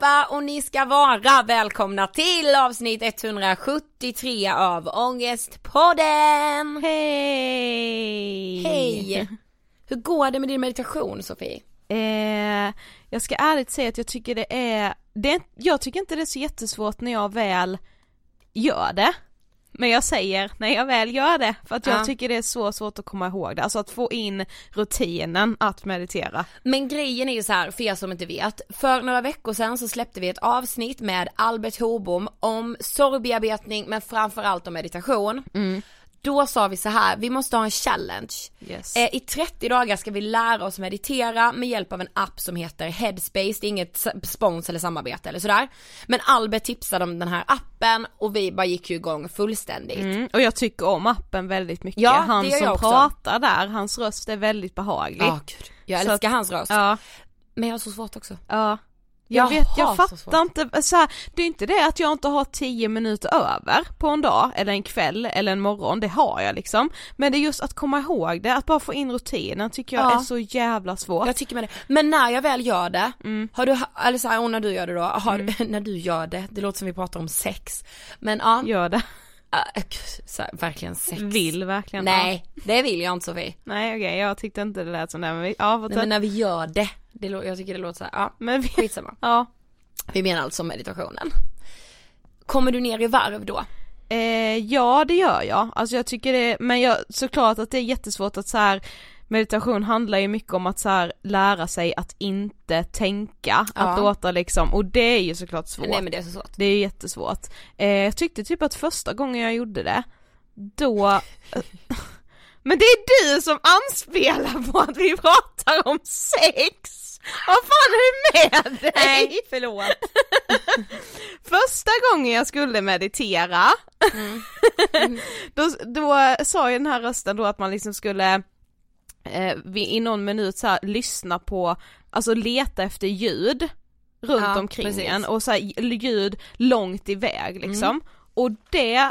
allihopa och ni ska vara välkomna till avsnitt 173 av Ångestpodden! Hej! Hej! Hur går det med din meditation Sofie? Eh, jag ska ärligt säga att jag tycker det är, det är, jag tycker inte det är så jättesvårt när jag väl gör det. Men jag säger när jag väl gör det, för att jag Ja. tycker det är så svårt att komma ihåg det, alltså att få in rutinen att meditera. Men grejen är ju så här, för er som inte vet, för några veckor sedan så släppte vi ett avsnitt med Albert Horbom om sorgbearbetning men framförallt om meditation. Då sa vi så här, vi måste ha en challenge. Yes. Eh, I 30 dagar ska vi lära oss meditera med hjälp av en app som heter Headspace, det är inget spons eller samarbete eller sådär. Men Albert tipsade om den här appen och vi bara gick ju igång fullständigt. Mm, och jag tycker om appen väldigt mycket, Ja, han som också. pratar där, hans röst är väldigt behaglig. Ja, gud. Jag älskar att- hans röst. Ja, Men jag har så svårt också. ja. Jag, vet, jag fattar inte, så här, det är inte det att jag inte har 10 minuter över på en dag, eller en kväll, eller en morgon, det har jag liksom. Men det är just att komma ihåg det, att bara få in rutinen tycker jag Ja. är så jävla svårt. Jag tycker med det. Men när jag väl gör det, Mm. har du, eller så här, när du gör det då, har, när du gör det, det låter som vi pratar om sex. Men ja, Gör det. Så här, verkligen sex. Vill verkligen. Nej, det vill jag inte Sofie. Nej okej, jag tyckte inte det lät som det men vi, ja, Nej, men när vi gör det, det jag tycker det låter så här, ja, men vi, skitsamma. ja. Vi menar alltså meditationen. Kommer du ner i varv då? Eh, ja det gör jag, alltså jag tycker det, men jag, såklart att det är jättesvårt att så här meditation handlar ju mycket om att så här lära sig att inte tänka, Ja. att låta liksom, och det är ju såklart svårt. Nej men det är så svårt. Det är jättesvårt. Eh, jag tyckte typ att första gången jag gjorde det, då Men det är du som anspelar på att vi pratar om sex! Vad fan är det med dig? Nej, förlåt. Första gången jag skulle meditera, då, då sa ju den här rösten då att man liksom skulle eh, i någon minut så här, lyssna på, alltså leta efter ljud runt Ja, omkring precis. en och så här, ljud långt iväg liksom. Och det,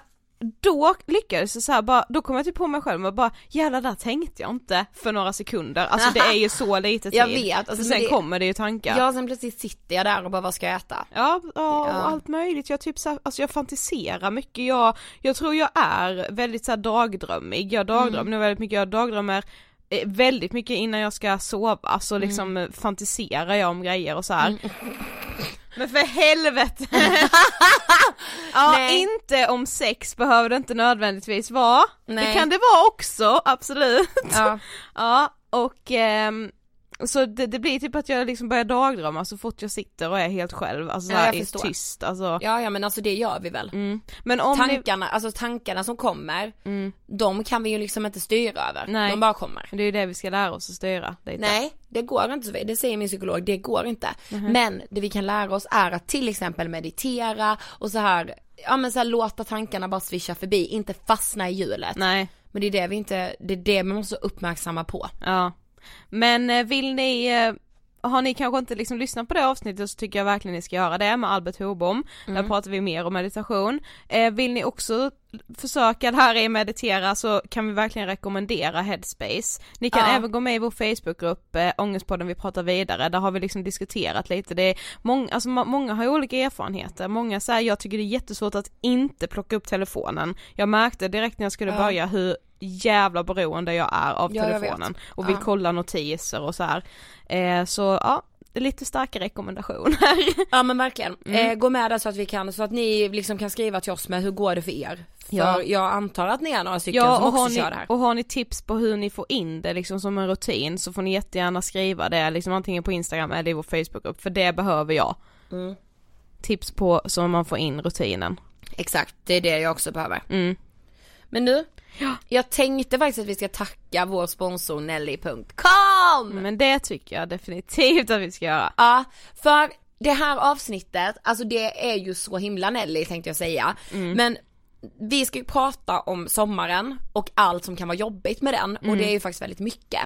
då lyckades det så här, bara, då kom jag typ på mig själv och bara jävlar där tänkte jag inte för några sekunder, alltså det är ju så lite tid. Jag vet, alltså, för sen det- kommer det ju tankar. Ja sen plötsligt sitter jag där och bara vad ska jag äta? Ja, ja, Ja. och allt möjligt. Jag typ så här, alltså jag fantiserar mycket. Jag, jag tror jag är väldigt så här dagdrömmig. Jag dagdrömmer Mm. väldigt mycket. Jag dagdrömmer väldigt mycket innan jag ska sova, så Mm. liksom eh, fantiserar jag om grejer och så här. Men för helvete! ja, Nej. inte om sex behöver det inte nödvändigtvis vara. Det Nej. kan det vara också, absolut. Ja. Ja, och ehm, så det, det blir typ att jag liksom börjar dagdrömma så fort jag sitter och är helt själv, alltså Ja, jag i tyst, alltså. ja ja men alltså det gör vi väl. Mm. Men om ni, Tankarna, alltså tankarna som kommer, mm, de kan vi ju liksom inte styra över. Nej. De bara kommer. det är ju det vi ska lära oss att styra lite. Nej, det går inte Sofie, det säger min psykolog, det går inte. Mhm. Men det vi kan lära oss är att till exempel meditera och så här, ja men så här, låta tankarna bara svischa förbi, inte fastna i hjulet. Nej, Men det är det vi inte, det är det man måste uppmärksamma på. ja. Men eh, vill ni, eh, har ni kanske inte liksom lyssnat på det avsnittet så tycker jag verkligen ni ska göra det med Albert Hobom. Där pratar vi mer om meditation. Eh, vill ni också försöka lära er meditera så kan vi verkligen rekommendera Headspace. Ni kan Ja. även gå med i vår Facebookgrupp eh, Ångestpodden vi pratar vidare, där har vi liksom diskuterat lite, det är många, alltså må- många har ju olika erfarenheter, många säger jag tycker det är jättesvårt att inte plocka upp telefonen. Jag märkte direkt när jag skulle Ja. börja hur jävla beroende jag är av Ja, telefonen och vill kolla notiser och så här. Eh, så ja, lite starka rekommendationer. Ja men verkligen. Mm. Eh, gå med där så att vi kan, så att ni liksom kan skriva till oss med hur går det för er? För Ja. jag antar att ni är några stycken Ja som också ni, kör det här. och har ni tips på hur ni får in det liksom som en rutin så får ni jättegärna skriva det liksom antingen på Instagram eller i vår Facebookgrupp för det behöver jag. Mm. Tips på så man får in rutinen. Exakt, det är det jag också behöver. Mm. Men nu, jag tänkte faktiskt att vi ska tacka vår sponsor Nelly.com! Men det tycker jag definitivt att vi ska göra. Ja, för det här avsnittet, alltså det är ju så himla Nelly tänkte jag säga. Men vi ska ju prata om sommaren och allt som kan vara jobbigt med den och det är ju faktiskt väldigt mycket.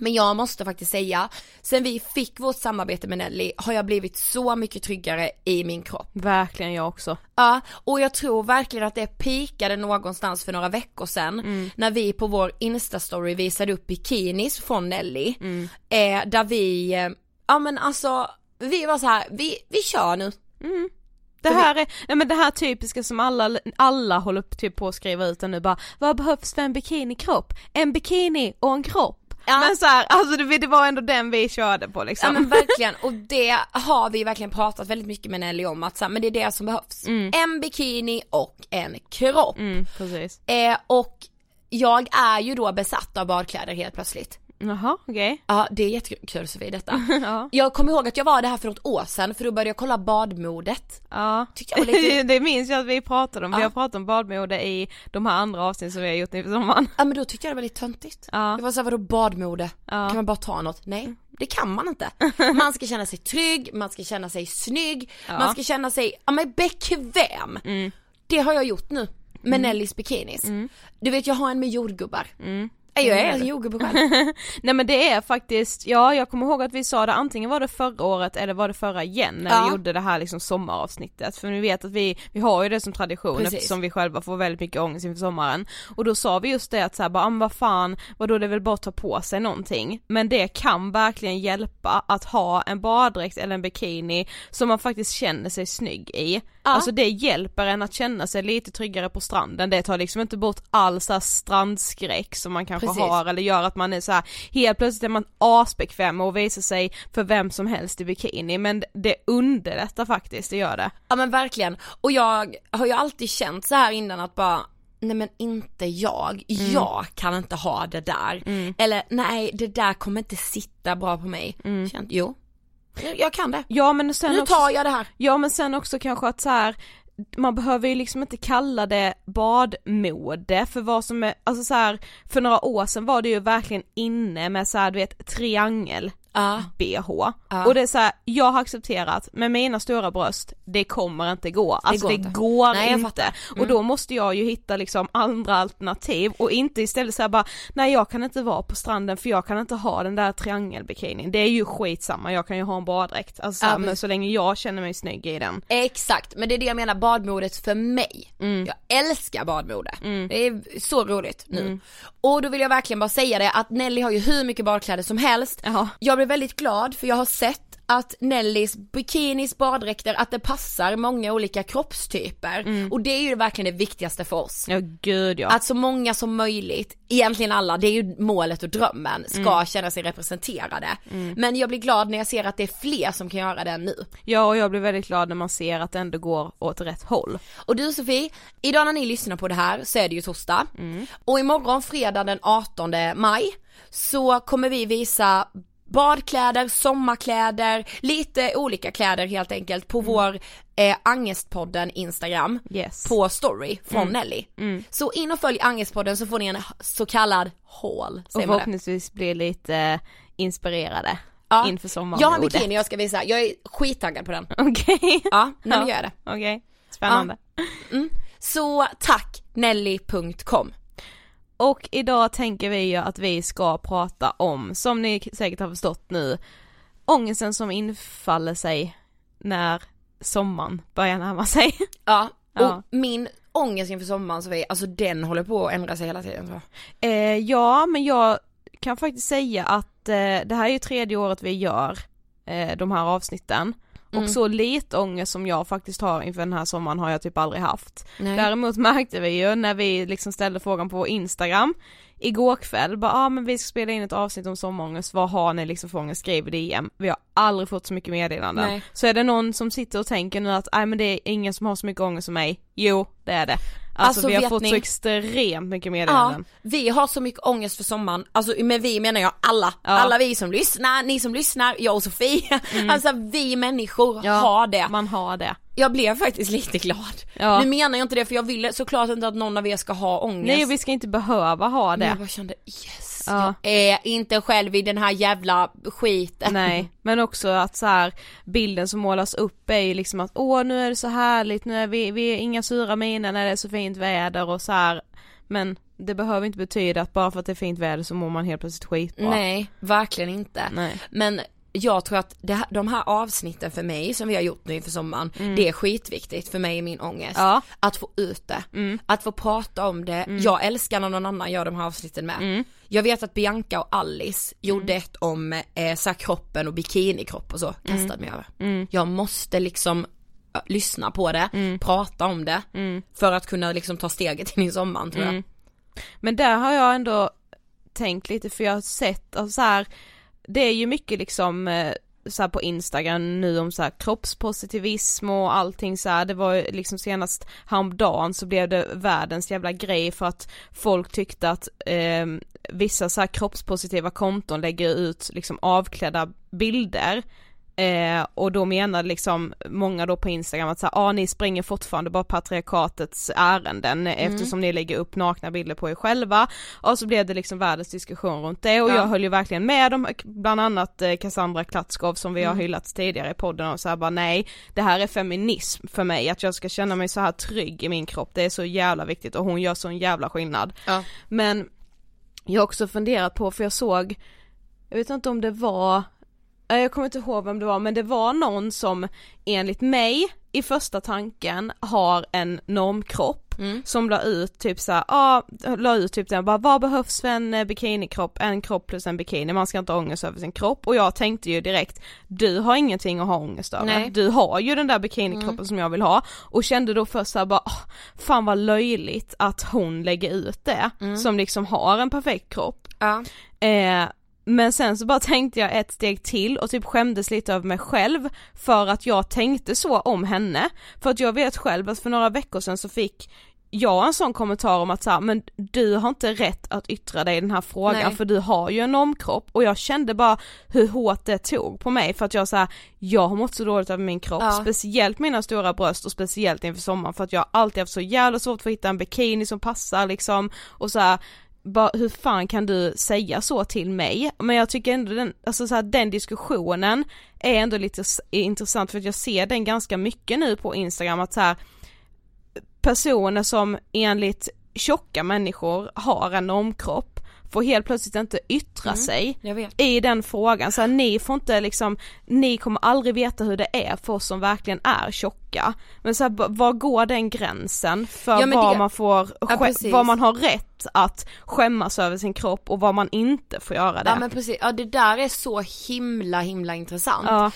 Men jag måste faktiskt säga, sen vi fick vårt samarbete med Nelly har jag blivit så mycket tryggare i min kropp. Verkligen jag också. Ja, och jag tror verkligen att det pikade någonstans för några veckor sedan när vi på vår instastory visade upp bikinis från Nelly. Eh, där vi, eh, ja men alltså, vi var så här, vi, vi kör nu. Det här är, nej men det här typiska som alla, alla håller upp typ på att skriva ut nu bara, vad behövs för en bikinikropp? En bikini och en kropp. Ja. Men så här, alltså det, det var ändå den vi körde på liksom. Ja men verkligen, och det har vi verkligen pratat väldigt mycket med Nelly om att så här, men det är det som behövs. En bikini och en kropp. Mm, precis. Eh, och jag är ju då besatt av badkläder helt plötsligt. Jaha, okej. Ja det är jättekul Sofie detta. Ja. Jag kommer ihåg att jag var det här för något år sedan för då började jag kolla badmodet. Ja, Tyckte jag var lite- det minns jag att vi pratade om, vi Ja. har pratat om badmode i de här andra avsnitten som vi har gjort nu på sommaren. Ja men då tyckte jag det var lite töntigt. Ja. Jag var såhär vadå badmode? Ja. Kan man bara ta något? Nej, det kan man inte. Man ska känna sig trygg, man ska känna sig snygg, man ska känna sig, ja men bekväm. Det har jag gjort nu med Nellys bikinis. Du vet jag har en med jordgubbar. Jag är en jordgubbe själv. Nej men det är faktiskt, ja jag kommer ihåg att vi sa det antingen var det förra året eller var det förra igen när Ja. vi gjorde det här liksom sommaravsnittet för ni vet att vi, vi har ju det som tradition Precis. eftersom vi själva får väldigt mycket ångest inför sommaren och då sa vi just det att såhär bara, ah, vad fan, vadå det är väl bara att ta på sig någonting men det kan verkligen hjälpa att ha en baddräkt eller en bikini som man faktiskt känner sig snygg i. Alltså det hjälper en att känna sig lite tryggare på stranden, det tar liksom inte bort all så strandskräck som man kanske Precis. har eller gör att man är så här, helt plötsligt är man asbekväm med att visa sig för vem som helst i bikini men det underlättar faktiskt, det gör det. Ja men verkligen, och jag har ju alltid känt så här innan att bara Nej men inte jag, Mm. jag kan inte ha det där. Eller nej det där kommer inte sitta bra på mig. Mm. Känt, jo, jag, kan det. Ja men sen Nu också, tar jag det här. ja men sen också kanske att så här man behöver ju liksom inte kalla det badmode för vad som är, alltså så här, för några år sedan var det ju verkligen inne med så här, du vet triangel Bh och det är så här, jag har accepterat med mina stora bröst, det kommer inte gå, alltså går det inte. går Nej, inte. Mm. och då måste jag ju hitta liksom andra alternativ och inte istället säga bara nej jag kan inte vara på stranden för jag kan inte ha den där triangelbikinin, det är ju skitsamma, jag kan ju ha en baddräkt, alltså Ja, men så länge jag känner mig snygg i den. Exakt, men det är det jag menar, badmodet för mig. Mm. Jag älskar badmode. Det är så roligt nu. Och då vill jag verkligen bara säga det att Nelly har ju hur mycket badkläder som helst. Jaha. Jag blev väldigt glad för jag har sett att Nellys bikinis, baddräkter, att det passar många olika kroppstyper. Och det är ju verkligen det viktigaste för oss. Ja gud ja. Att så många som möjligt, egentligen alla, det är ju målet och drömmen, ska känna sig representerade. Men jag blir glad när jag ser att det är fler som kan göra det nu. Ja och jag blir väldigt glad när man ser att det ändå går åt rätt håll. Och du Sofie, idag när ni lyssnar på det här så är det ju torsdag. Och imorgon fredag den 18 maj så kommer vi visa badkläder, sommarkläder, lite olika kläder helt enkelt på vår eh, Angestpodden Instagram Yes. på story från Nelly. Så in och följ Angestpodden så får ni en så kallad haul, Och förhoppningsvis blir lite eh, inspirerade Ja. inför sommaren. Jag har en bikini jag ska visa, jag är skittaggad på den. Okej. Ja, nej men gör det. Okej, spännande. Så tack Nelly.com. Och idag tänker vi ju att vi ska prata om, som ni säkert har förstått nu, ångesten som infaller sig när sommaren börjar närma sig. Ja, och Ja. min ångest inför sommaren Sofie, alltså den håller på att ändra sig hela tiden jag. Eh, ja, men jag kan faktiskt säga att eh, det här är ju tredje året vi gör eh, de här avsnitten. Och så lite ångest som jag faktiskt har inför den här sommaren har jag typ aldrig haft. Nej. Däremot märkte vi ju när vi liksom ställde frågan på Instagram igår kväll, bara ah, men vi ska spela in ett avsnitt om sommarångest, vad har ni liksom för ångest? Skriv DM. Vi har aldrig fått så mycket meddelanden. Nej. Så är det någon som sitter och tänker nu att nej men det är ingen som har så mycket ångest som mig, jo det är det. Alltså, Alltså, vi har fått ni- så extremt mycket Ja, meddelanden. vi har så mycket ångest för sommaren, alltså med vi menar jag alla, alla vi som lyssnar, ni som lyssnar, jag och Sofie, alltså vi människor har det. Man har det. Jag blev faktiskt lite glad. Ja. Nu menar jag inte det för jag ville såklart inte att någon av er ska ha ångest. Nej vi ska inte behöva ha Men jag det. bara kände yes, Ja. jag är inte själv i den här jävla skiten. Nej, men också att så här bilden som målas upp är ju liksom att åh nu är det så härligt, nu är vi, vi är inga sura miner när det är så fint väder och så här. Men det behöver inte betyda att bara för att det är fint väder så mår man helt plötsligt skitbra. Nej, verkligen inte. Nej. Men jag tror att det de här avsnitten för mig som vi har gjort nu inför sommaren, det är skitviktigt för mig i min ångest. Mm. Ja. Att få ut det, att få prata om det. Jag älskar när någon annan gör de här avsnitten med. Mm. Jag vet att Bianca och Alice gjorde ett om eh, så kroppen och bikinikropp och så, Mm. kastade mig över. Jag måste liksom äh, lyssna på det, Mm. prata om det, för att kunna liksom ta steget in i sommaren tror jag. Mm. Men där har jag ändå tänkt lite för jag har sett, alltså så här, det är ju mycket liksom eh, så här på Instagram nu om så här kroppspositivism och allting så här. det var ju liksom senast häromdagen så blev det världens jävla grej för att folk tyckte att eh, vissa så här kroppspositiva konton lägger ut liksom avklädda bilder Eh, och då menar liksom många då på Instagram att så här, ah, ni springer fortfarande bara patriarkatets ärenden eftersom ni lägger upp nakna bilder på er själva. Och så blev det liksom världens diskussion runt det. Och Ja. jag höll ju verkligen med dem, bland annat eh, Cassandra Klatskov som vi har hyllat tidigare i podden och så här bara nej det här är feminism för mig. Att jag ska känna mig så här trygg i min kropp det är så jävla viktigt. Och hon gör sån jävla skillnad. Ja. men jag har också funderat på, för jag såg, jag vet inte om det var, jag kommer inte ihåg vem det var, men det var någon som enligt mig i första tanken har en normkropp Mm. som la ut typ såhär, ja, la ut typ den bara vad behövs för en eh, bikinikropp, en kropp plus en bikini, man ska inte ha ångest över sin kropp och jag tänkte ju direkt, du har ingenting att ha ångest över, Nej. du har ju den där bikinikroppen Mm. som jag vill ha och kände då först såhär bara, fan vad löjligt att hon lägger ut det, Mm. som liksom har en perfekt kropp. Ja. Eh, men sen så bara tänkte jag ett steg till och typ skämdes lite över mig själv för att jag tänkte så om henne. För att jag vet själv att för några veckor sedan så fick jag en sån kommentar om att så här, men du har inte rätt att yttra dig i den här frågan Nej. för du har ju en omkropp och jag kände bara hur hårt det tog på mig för att jag så här, jag har mått så dåligt över min kropp, Ja. speciellt mina stora bröst och speciellt inför sommaren för att jag alltid haft så jävla svårt för att hitta en bikini som passar liksom och så här, hur fan kan du säga så till mig? Men jag tycker ändå den, alltså så här, den diskussionen är ändå lite intressant för att jag ser den ganska mycket nu på Instagram att så här, personer som enligt tjocka människor har en normkropp får helt plötsligt inte yttra sig Jag vet. i den frågan, så här, ni får inte liksom, ni kommer aldrig veta hur det är för oss som verkligen är tjocka. Men så här, var går den gränsen för Ja, vad det- man får, precis. vad man har rätt att skämmas över sin kropp och vad man inte får göra det. Ja men precis, ja det där är så himla himla intressant. Ja.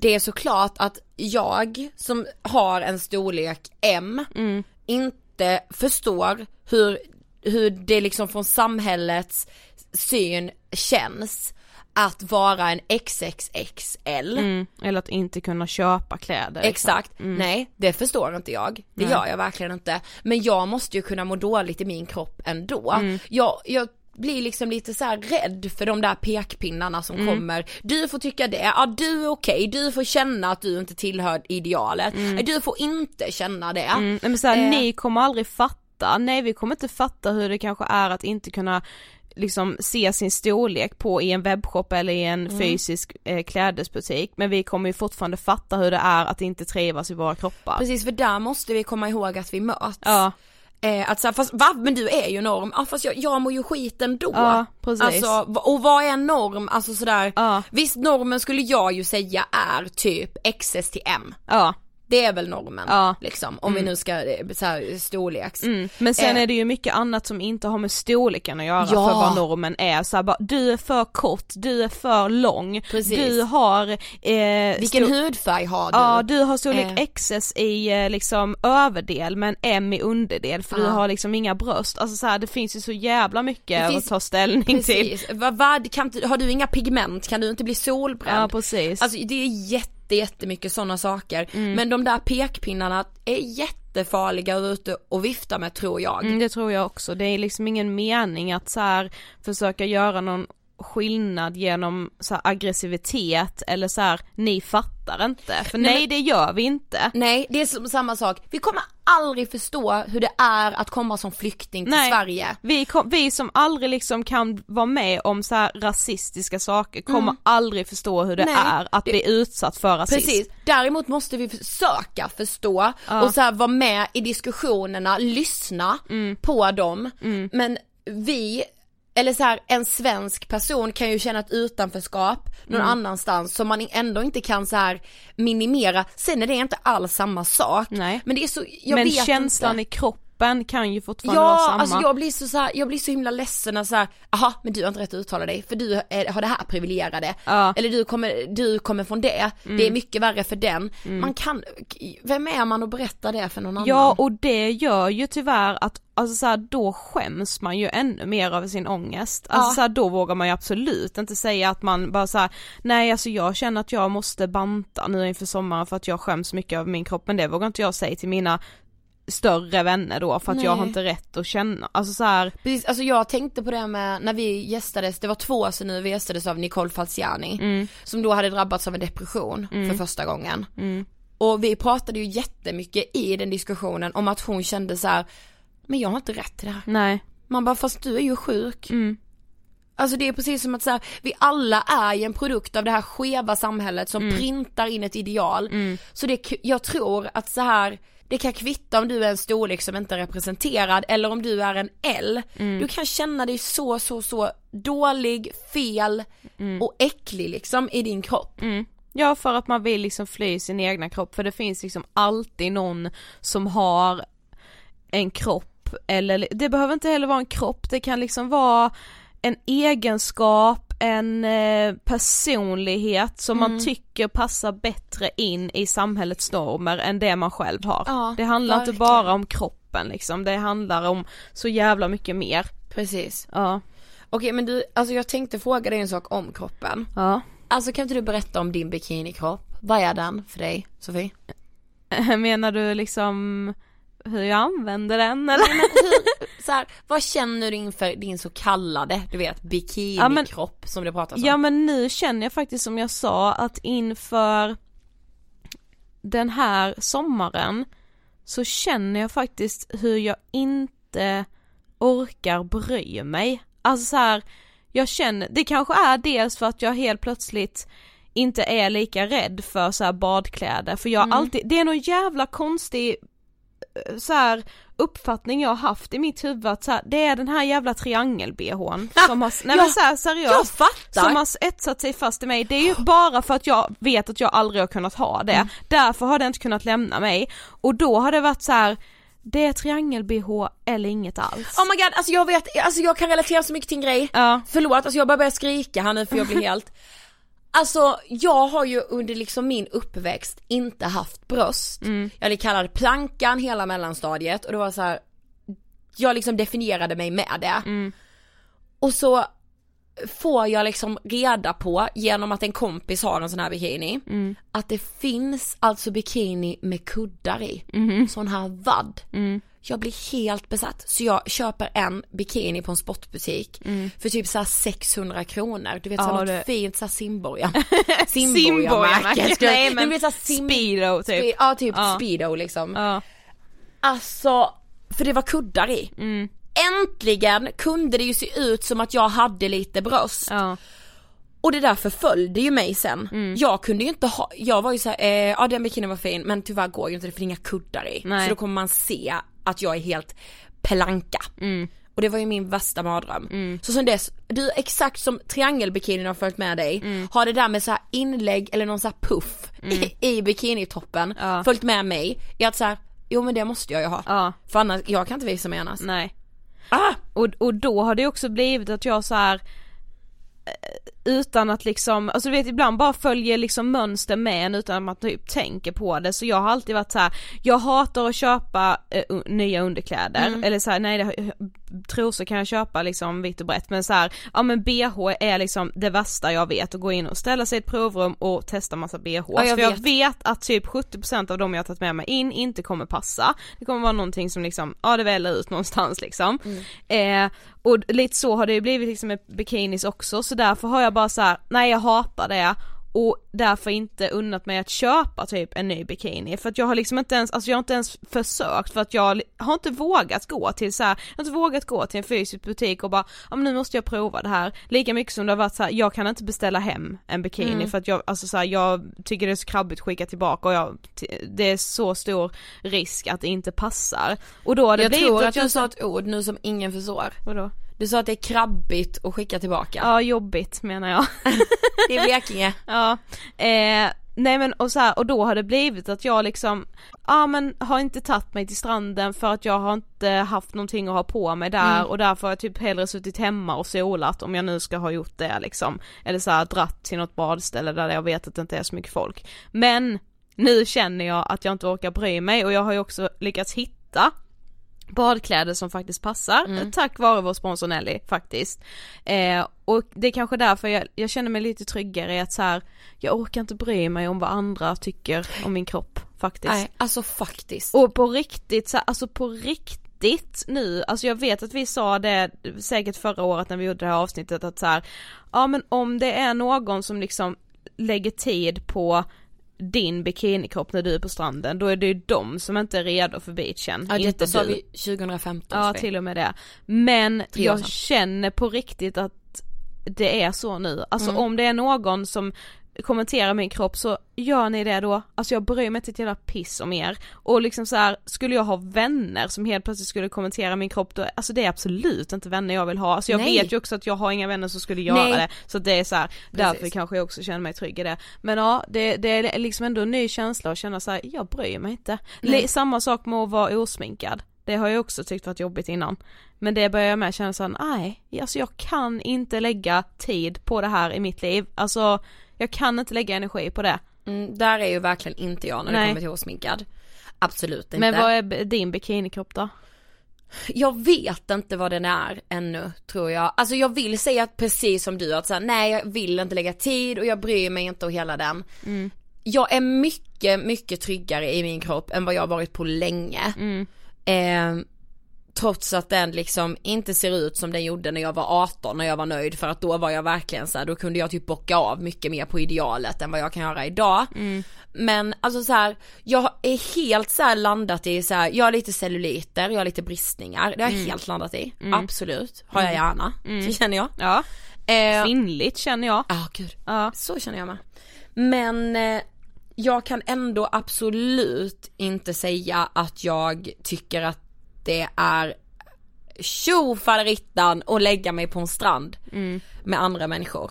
Det är såklart att jag som har en storlek M Mm. inte förstår hur, hur det liksom från samhällets syn känns att vara en XXXL. Mm, eller att inte kunna köpa kläder. Exakt, nej det förstår inte jag. Det Nej. gör jag verkligen inte. Men jag måste ju kunna må dåligt i min kropp ändå. Mm. Jag, jag blir liksom lite så rädd för de där pekpinnarna som Mm. kommer. Du får tycka det, ja du är okej, du får känna att du inte tillhör idealet. Du får inte känna det. Mm, men så här, Eh. ni kommer aldrig fatta, nej vi kommer inte fatta hur det kanske är att inte kunna liksom se sin storlek på i en webbshop eller i en Mm. fysisk eh, klädesbutik men vi kommer ju fortfarande fatta hur det är att inte trivas i våra kroppar. Precis för där måste vi komma ihåg att vi möts. Ja, Eh, att så här, fast va? Men du är ju norm, ja fast jag, jag mår ju skit ändå. Ja, precis. Alltså, och vad är norm? Alltså sådär, Ja. visst normen skulle jag ju säga är typ XS till M. ja. Det är väl normen Ja. liksom, om vi nu ska eh, så här, storleks. Mm. Men sen Eh. är det ju mycket annat som inte har med storleken att göra Ja. för vad normen är. Så här, bara, du är för kort, du är för lång, Precis. du har eh, Vilken hudfärg har du? Ja du har storlek Eh. XS i eh, liksom överdel men M i underdel för du Ja. har liksom inga bröst, alltså så här, det finns ju så jävla mycket finns- att ta ställning till. Precis, vad, vad, kan, har du inga pigment? Kan du inte bli solbränd? Ja precis. Alltså det är jätte, jättemycket sådana saker. Mm. Men de där pekpinnarna är jättefarliga att ute och vifta med tror jag. Mm, det tror jag också, det är liksom ingen mening att så här försöka göra någon skillnad genom så här aggressivitet eller så här ni fattar inte, för nej, Nej, men- det gör vi inte. Nej, det är som samma sak. Vi kommer aldrig förstå hur det är att komma som flykting till Nej. Sverige. Vi, kom, vi som aldrig liksom kan vara med om så här rasistiska saker kommer aldrig förstå hur det Mm. Nej, är att det- bli utsatt för rasism. Precis, däremot måste vi försöka förstå och så här vara med i diskussionerna, lyssna Mm. på dem. Men vi, eller så här, en svensk person kan ju känna ett utanförskap någon Mm. annanstans som man ändå inte kan så här minimera. Sen är det inte alls samma sak. Nej. Men det är så, jag Men vet känslan inte. i kroppen kan ju fortfarande vara Ja, samma. alltså jag blir så, så här, jag blir så himla ledsen när så här, aha men du har inte rätt att uttala dig för du är, har det här privilegierade. Ja. Mm. Eller du kommer, du kommer från det, det är mycket värre för den. Man kan, vem är man och berättar det för någon annan? Ja och det gör ju tyvärr att alltså så här, då skäms man ju ännu mer över sin ångest. Alltså Ja. så här, då vågar man ju absolut inte säga att man bara så här, nej alltså jag känner att jag måste banta nu inför sommaren för att jag skäms mycket över min kropp men det vågar inte jag säga till mina större vänner då för att jag har Nej. inte rätt att känna, alltså så här, Precis, alltså jag tänkte på det med när vi gästades, det var två år sedan nu vi gästades av Nicole Falciani Mm. som då hade drabbats av en depression för första gången. Och vi pratade ju jättemycket i den diskussionen om att hon kände så här, men jag har inte rätt till det här. nej. Man bara, fast du är ju sjuk. Mm. Alltså det är precis som att så här, vi alla är ju en produkt av det här skeva samhället som Mm. printar in ett ideal. Så det, jag tror att så här det kan kvitta om du är en storlek som inte är representerad eller om du är en L. Du kan känna dig så, så, så dålig, fel och äcklig liksom i din kropp. Ja för att man vill liksom fly sin egna kropp. För det finns liksom alltid någon som har en kropp. Eller det behöver inte heller vara en kropp, det kan liksom vara en egenskap, en eh, personlighet som man tycker passar bättre in i samhällets normer än det man själv har. Ja, det handlar inte verkligen. bara om kroppen liksom, det handlar om så jävla mycket mer. Precis. Ja. Okej men du, alltså jag tänkte fråga dig en sak om kroppen. Ja. Alltså kan inte du berätta om din bikinikropp? Vad är den för dig, Sofie? Menar du liksom hur jag använder den eller? Nej, men hur, så här, vad känner du inför din så kallade, du vet, bikinikropp som det pratas om? Ja men nu känner jag faktiskt som jag sa att inför den här sommaren så känner jag faktiskt hur jag inte orkar bry mig. Alltså så här, jag känner, det kanske är dels för att jag helt plötsligt inte är lika rädd för så här badkläder för jag har alltid, det är någon jävla konstig så här uppfattning jag har haft i mitt huvud att så här, det är den här jävla triangel-bhn som har, nej Ja, så här, seriöst som har etsat sig fast i mig, det är ju bara för att jag vet att jag aldrig har kunnat ha det, Mm. därför har det inte kunnat lämna mig och då har det varit så här. det är triangel-bh eller inget alls. Oh my god, alltså jag vet, alltså jag kan relatera så mycket till en grej. Ja. Förlåt, alltså jag bara börjar skrika här nu för jag blir helt Alltså jag har ju under liksom min uppväxt inte haft bröst. Jag kallade plankan hela mellanstadiet och det var så här. jag liksom definierade mig med det. Och så får jag liksom reda på genom att en kompis har en sån här bikini att det finns alltså bikini med kuddar i. Sån här vadd. Jag blir helt besatt så jag köper en bikini på en sportbutik för typ såhär 600 kronor. Du vet såhär Ja, något det- fint såhär Simborga. Simborgarmärke. skulle jag- Nej, men du vet, såhär sim- Speedo typ. Spe- Ja typ Ja. speedo liksom. Ja. Alltså, för det var kuddar i. Mm. Äntligen kunde det ju se ut som att jag hade lite bröst. Ja. Och det där förföljde ju mig sen. Mm. Jag kunde ju inte ha, jag var ju såhär, eh, ja den bikinin var fin men tyvärr går ju inte det för det är inga kuddar i. Nej. Så då kommer man se att jag är helt pelanka. Mm. Och det var ju min värsta mardröm. Så sen dess, du exakt som triangelbikinin har följt med dig, Mm. har det där med så här inlägg eller någon så här puff i, i bikinitoppen Ja. följt med mig i att så här, jo men det måste jag ju ha. Ja. För annars, jag kan inte visa mig annars. Nej. Ah! Och, och då har det också blivit att jag så här eh, utan att liksom, alltså du vet ibland bara följer liksom mönster med en utan att man typ tänker på det så jag har alltid varit så här. jag hatar att köpa eh, nya underkläder eller så här, nej det, trosor kan jag köpa liksom vitt och brett men så här, ja men bh är liksom det värsta jag vet att gå in och ställa sig i ett provrum och testa massa bh. Ja, jag för jag vet. vet att typ 70% av dem jag har tagit med mig in inte kommer passa. Det kommer vara någonting som liksom, ja det väller ut någonstans liksom. Eh, och lite så har det ju blivit liksom med bikinis också så därför har jag bara så här: nej jag hatar det och därför inte unnat mig att köpa typ en ny bikini för att jag har liksom inte ens, alltså jag har inte ens försökt för att jag har inte vågat gå till så här, jag har inte vågat gå till en fysisk butik och bara, ja men nu måste jag prova det här, lika mycket som det har varit så här, jag kan inte beställa hem en bikini för att jag, alltså så här, jag tycker det är så krabbigt att skicka tillbaka och jag, det är så stor risk att det inte passar och då har det Jag tror att att jag sa ett ord nu som ingen förstår. Vadå? Du sa att det är krabbigt att skicka tillbaka. Ja jobbigt menar jag Det är Blekinge. Ja, eh, nej men och så här, och då har det blivit att jag liksom, ja men har inte tagit mig till stranden för att jag har inte haft någonting att ha på mig där och därför har jag typ hellre suttit hemma och solat om jag nu ska ha gjort det liksom. Eller så här dratt till något badställe där jag vet att det inte är så mycket folk. Men nu känner jag att jag inte orkar bry mig och jag har ju också lyckats hitta badkläder som faktiskt passar tack vare vår sponsor Nelly faktiskt. Eh, och det är kanske därför jag, jag känner mig lite tryggare i att så här, jag orkar inte bry mig om vad andra tycker om min kropp faktiskt. Nej, alltså faktiskt. Och på riktigt, så här, alltså på riktigt nu, alltså jag vet att vi sa det säkert förra året när vi gjorde det här avsnittet att så här, ja men om det är någon som liksom lägger tid på din bikinikropp när du är på stranden, då är det ju de som inte är redo för beachen, Ja, detta sa vi 2015. Ja till och med det. Men jag känner på riktigt att det är så nu. Alltså Mm. om det är någon som kommenterar min kropp så gör ni det då, alltså jag bryr mig inte ett jävla piss om er. Och liksom så här, skulle jag ha vänner som helt plötsligt skulle kommentera min kropp då, alltså det är absolut inte vänner jag vill ha. Alltså jag Nej. vet ju också att jag har inga vänner som skulle göra Nej. det. Så det är så här, därför kanske jag också känner mig trygg i det. Men ja, det, det är liksom ändå en ny känsla att känna så här, jag bryr mig inte. Nej. Samma sak med att vara osminkad. Det har jag också tyckt varit jobbigt innan. Men det börjar jag med känna såhär, nej, alltså jag kan inte lägga tid på det här i mitt liv. Alltså, jag kan inte lägga energi på det. Mm, där är ju verkligen inte jag när det Nej. kommer till osminkad. Absolut inte. Men vad är din bikinikropp då? Jag vet inte vad den är ännu tror jag. Alltså jag vill säga att precis som du att säga nej jag vill inte lägga tid och jag bryr mig inte och hela den. Jag är mycket, mycket tryggare i min kropp än vad jag har varit på länge. Eh, trots att den liksom inte ser ut som den gjorde när jag var 18 när jag var nöjd för att då var jag verkligen så här, då kunde jag typ bocka av mycket mer på idealet än vad jag kan göra idag. Men alltså så här, jag är helt så landat i så här, jag har lite celluliter, jag har lite bristningar, det har jag helt landat i. Absolut, har jag gärna, det känner jag. Ja, Eh, kvinnligt känner jag. Ja, gud. Ja. Så känner jag med. Men eh, jag kan ändå absolut inte säga att jag tycker att det är tjofaderittan att lägga mig på en strand med andra människor.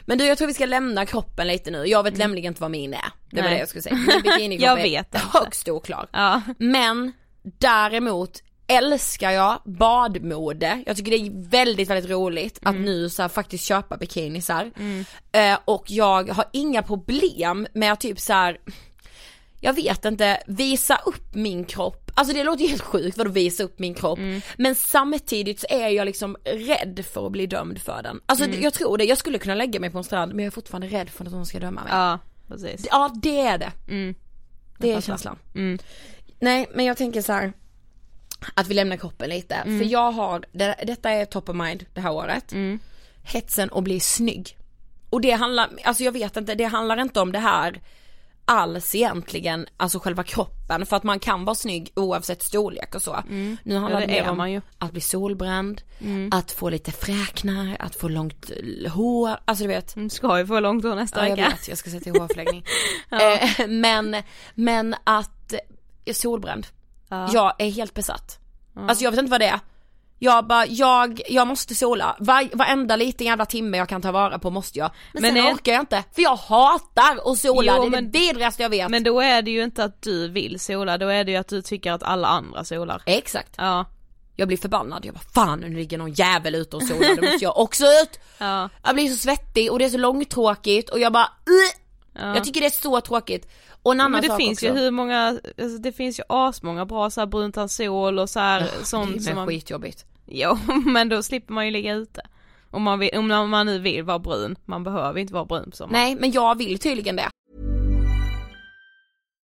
Men du jag tror vi ska lämna kroppen lite nu, jag vet nämligen inte vad min är. Det var Nej. det jag skulle säga. Min bikinikropp Jag är inte. högst oklar. Ja. Men däremot älskar jag badmode. Jag tycker det är väldigt, väldigt roligt att nu så här, faktiskt köpa bikinisar. Eh, och jag har inga problem med att typ så här. Jag vet inte, visa upp min kropp. Alltså det låter ju helt sjukt vadå visa upp min kropp. Men samtidigt så är jag liksom rädd för att bli dömd för den. Alltså jag tror det, jag skulle kunna lägga mig på en strand men jag är fortfarande rädd för att någon ska döma mig. Ja, precis. Ja det är det. Det är känslan. Nej men jag tänker så här att vi lämnar kroppen lite. För jag har, det, detta är top of mind det här året. Hetsen att bli snygg. Och det handlar, alltså jag vet inte, det handlar inte om det här alls egentligen, alltså själva kroppen. För att man kan vara snygg oavsett storlek och så. Nu handlar Ja, det det om man ju. att bli solbränd, att få lite fräknar, att få långt eh, hår, alltså du vet. Mm, Ska ju få långt hår nästa Ja jag vecka. vet, jag ska sätta hårförlängning. eh, men, men att, är solbränd. Ja. Jag är helt besatt. Alltså jag vet inte vad det är. Jag bara, jag, jag måste sola. Var, varenda liten jävla timme jag kan ta vara på måste jag. Men, Men sen är- orkar jag inte. För jag hatar att sola, Jo, det är men- det vidrigaste jag vet. Men då är det ju inte att du vill sola, då är det ju att du tycker att alla andra solar. Exakt. Ja, Jag blir förbannad, jag bara fan nu ligger någon jävel ute och solar, då måste jag också ut. ja, Jag blir så svettig och det är så långtråkigt och jag bara "Ugh!" ja. Jag tycker det är så tråkigt. Och en annan Men det sak finns också. ju hur många, alltså det finns ju asmånga bra så här brunt sol och så här sånt det som är man, skitjobbigt. Jo men då slipper man ju ligga ute. Om man, vill, om man nu vill vara brun, man behöver inte vara brun på sommaren. Nej men jag vill tydligen det.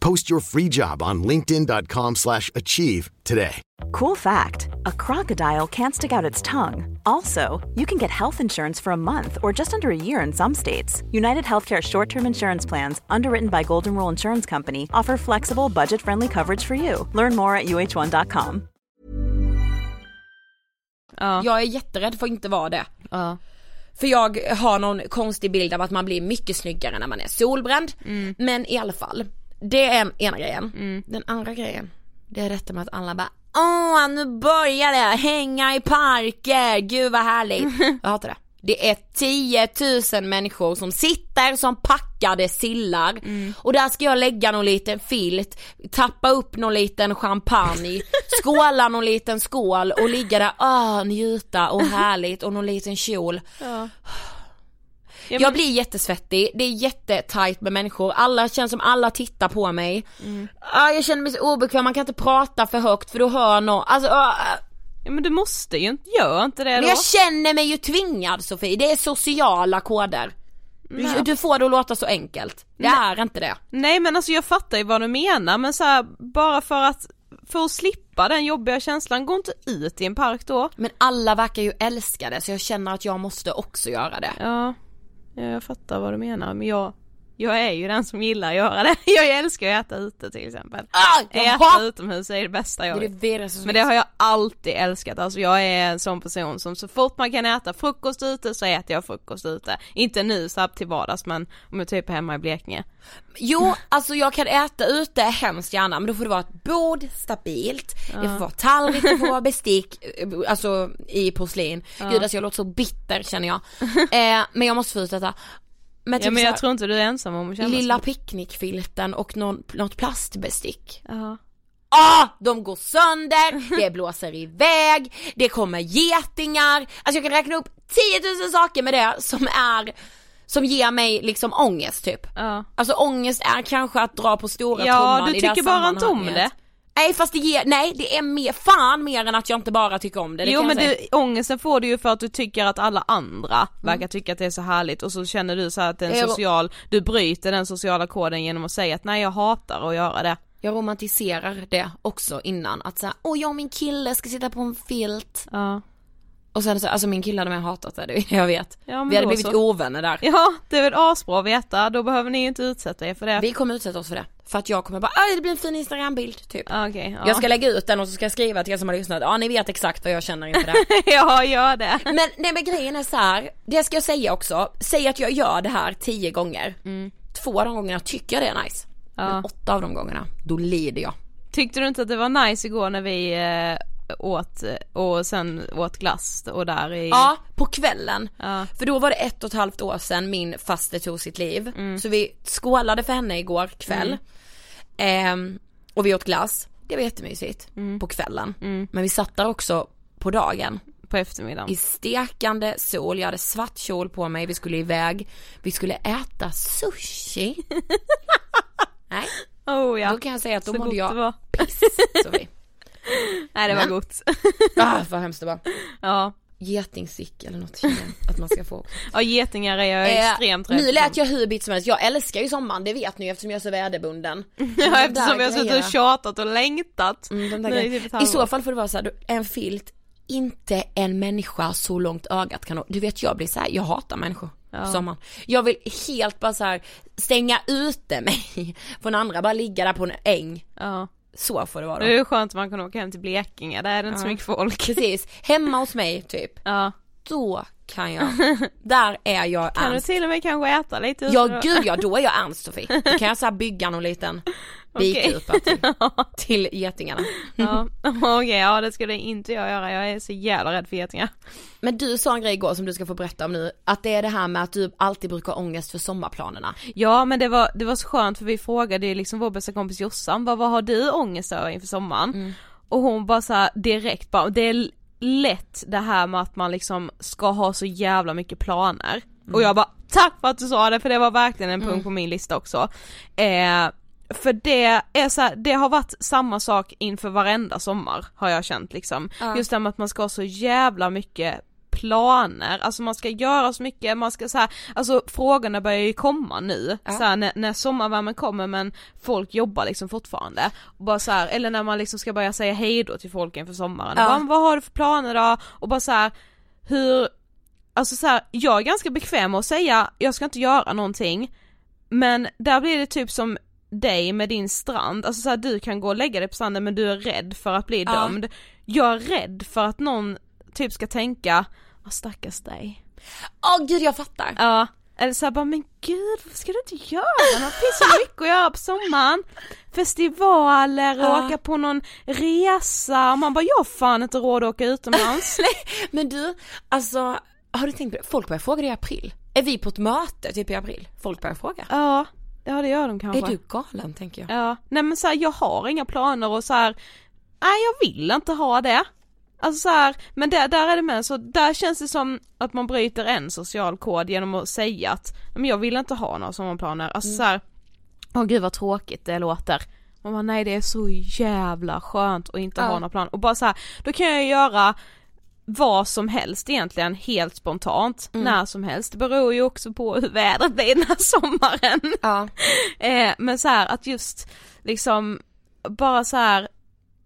Post your free job on linkedin.com/achieve slash achieve today. Cool fact a crocodile can't stick out its tongue. Also, you can get health insurance for a month or just under a year in some states. United Healthcare short term insurance plans, underwritten by Golden Rule Insurance Company, offer flexible, budget friendly coverage for you. Learn more at uh1.com. Ja. Jag är jätterädd för att inte vara det. Ja. För jag har någon konstig bild av att man blir mycket snyggare när man är solbränd. Mm. Men i alla fall, det är en, ena grejen. Den andra grejen, det är detta med att alla bara Åh, nu börjar det, hänga i parker, gud vad härligt. Jag hatar det. Det är 10 000 människor som sitter som packade sillar och där ska jag lägga någon liten filt, tappa upp någon liten champagne, skåla någon liten skål och ligga där, ah, njuta och härligt och någon liten kjol. Ja. Jag blir jättesvettig, det är jättetajt med människor, alla känns som alla tittar på mig. Ah, jag känner mig så obekväm, man kan inte prata för högt för då hör någon, alltså ah, Ja men du måste ju inte, gör inte det men då. jag känner mig ju tvingad Sofie, det är sociala koder. Du, du får det att låta så enkelt, det är inte det. Nej men alltså jag fattar ju vad du menar men så här, bara för att, för att slippa den jobbiga känslan, gå inte ut i en park då. Men alla verkar ju älska det så jag känner att jag måste också göra det. Ja Eh, jag fattar vad du menar men jag, jag är ju den som gillar att göra det. Jag älskar att äta ute till exempel. Ah, Äta utomhus är det bästa jag det är vet. det som Men det har jag alltid älskat, alltså jag är en sån person som så fort man kan äta frukost ute så äter jag frukost ute. Inte nu så till vardags men om jag typ är hemma i Blekinge. Jo, alltså jag kan äta ute hemskt gärna men då får det vara ett bord stabilt, det får vara tallrik, det får vara bestick, eh, alltså i porslin. Gud alltså jag låter så bitter känner jag. Eh, men jag måste få ut detta. Men, Ja typ men så jag tror inte du är ensam om att känna lilla picknickfilten och någon, något plastbestick. Ja. Ah, de går sönder, det blåser iväg, det kommer getingar, alltså jag kan räkna upp 10 000 saker med det som är, som ger mig liksom ångest typ. Ja. Alltså ångest är kanske att dra på stora Ja, trumman du i det här tycker bara inte om det. Nej fast det ger, nej det är mer, fan mer än att jag inte bara tycker om det, det Jo men du, ångesten får du ju för att du tycker att alla andra verkar tycka att det är så härligt och så känner du så att det är en Jag- social, du bryter den sociala koden genom att säga att nej jag hatar att göra det. Jag romantiserar det också innan, att säga åh jag och min kille ska sitta på en filt. Ja. Och sen så, alltså min kille hade med hatat det, jag vet. Ja, Vi hade blivit så. ovänner där. Ja, det är väl asbra att veta, då behöver ni ju inte utsätta er för det. Vi kommer utsätta oss för det. För att jag kommer bara, "Aj, det blir en fin instagrambild typ. Okej, ja. Jag ska lägga ut den och så ska jag skriva till er som har lyssnat, ja ni vet exakt vad jag känner inför det. ja, gör det. Men nej men grejen är så här, det ska jag säga också, säg att jag gör det här tio gånger. Två av de gångerna tycker jag det är nice. Ja. Men åtta av de gångerna, då lider jag. Tyckte du inte att det var nice igår när vi eh, åt eh, och sen åt glass och där i... Ja, på kvällen. Ja. För då var det ett och ett halvt år sedan min faste tog sitt liv. Så vi skålade för henne igår kväll. Ehm, och vi åt glass. Det var jättemysigt på kvällen. Men vi satt där också på dagen. På eftermiddagen. I stekande sol, jag hade svart kjol på mig, vi skulle iväg. Vi skulle äta sushi. Nej, Oh ja. då kan jag säga att då Så mådde jag piss Sofie. Nej det var gott. Ah, vad hemskt det var. ja. Getingstick eller något att man ska få. Ja getingar är jag Eh, extremt rädd Nu lät jag hur bit som helst, jag älskar ju sommaren, det vet ni eftersom jag är så väderbunden. Ja eftersom jag har suttit och tjatat och längtat. Mm, i grejerna. typ I så fall får det vara så här, en filt, inte en människa så långt ögat kan nå. Du vet jag blir så här, jag hatar människor på sommaren. Jag vill helt bara så här stänga ute mig från andra, bara ligga där på en äng. Ja. Så får det vara Det är skönt att man kan åka hem till Blekinge, där är det inte så mycket folk. Precis, hemma hos mig typ. Ja. Då kan jag, där är jag Kan du ernst. till och med kanske äta lite Ja då? gud ja, då är jag ernst Sofie. Då kan jag så här bygga någon liten bikupa till, till getingarna. Ja, okej, ja det skulle inte jag göra, jag är så jävla rädd för getingar. Men du sa en grej igår som du ska få berätta om nu, att det är det här med att du alltid brukar ha ångest för sommarplanerna. Ja men det var, det var så skönt för vi frågade ju liksom vår bästa kompis Jossan, vad, vad har du ångest över inför sommaren? Och hon bara så här direkt bara, det är lätt det här med att man liksom ska ha så jävla mycket planer. Och jag bara, tack för att du sa det för det var verkligen en punkt på min lista också. Eh, för det är så här, det har varit samma sak inför varenda sommar har jag känt liksom. Just det med att man ska ha så jävla mycket planer, alltså man ska göra så mycket, man ska så här, alltså frågorna börjar ju komma nu, så här, när, när sommarvärmen kommer men folk jobbar liksom fortfarande. Och bara så här, eller när man liksom ska börja säga hejdå till folk inför sommaren, Ja. bara, "Men vad har du för planer då? Och bara så här, hur, alltså så här, jag är ganska bekväm med att säga, jag ska inte göra någonting, men där blir det typ som dig med din strand, alltså så här, du kan gå och lägga dig på stranden men du är rädd för att bli Ja. dömd. Jag är rädd för att någon typ ska tänka, vad stackars dig. Åh gud jag fattar. Ja, eller såhär bara men gud varför ska du inte göra? Det finns så mycket att göra på sommaren. Festivaler och Ja. åka på någon resa, och man bara jag har fan inte råd att åka utomlands. Men du, alltså har du tänkt på det? Folk börjar fråga det i april. Är vi på ett möte typ i april? Folk börjar fråga. Ja, ja det gör de kanske. Är du galen tänker jag? Ja, nej men så här, jag har inga planer och så här, nej jag vill inte ha det. Alltså så här, men där, där är det med så, där känns det som att man bryter en social kod genom att säga att, men jag vill inte ha några sommarplaner, alltså mm. så här, åh gud vad tråkigt det låter. Man bara, nej det är så jävla skönt att inte ja. ha några planer och bara så här, då kan jag göra vad som helst egentligen helt spontant mm. när som helst. Det beror ju också på hur vädret blir den här sommaren. Ja. eh, men så här, att just liksom bara så här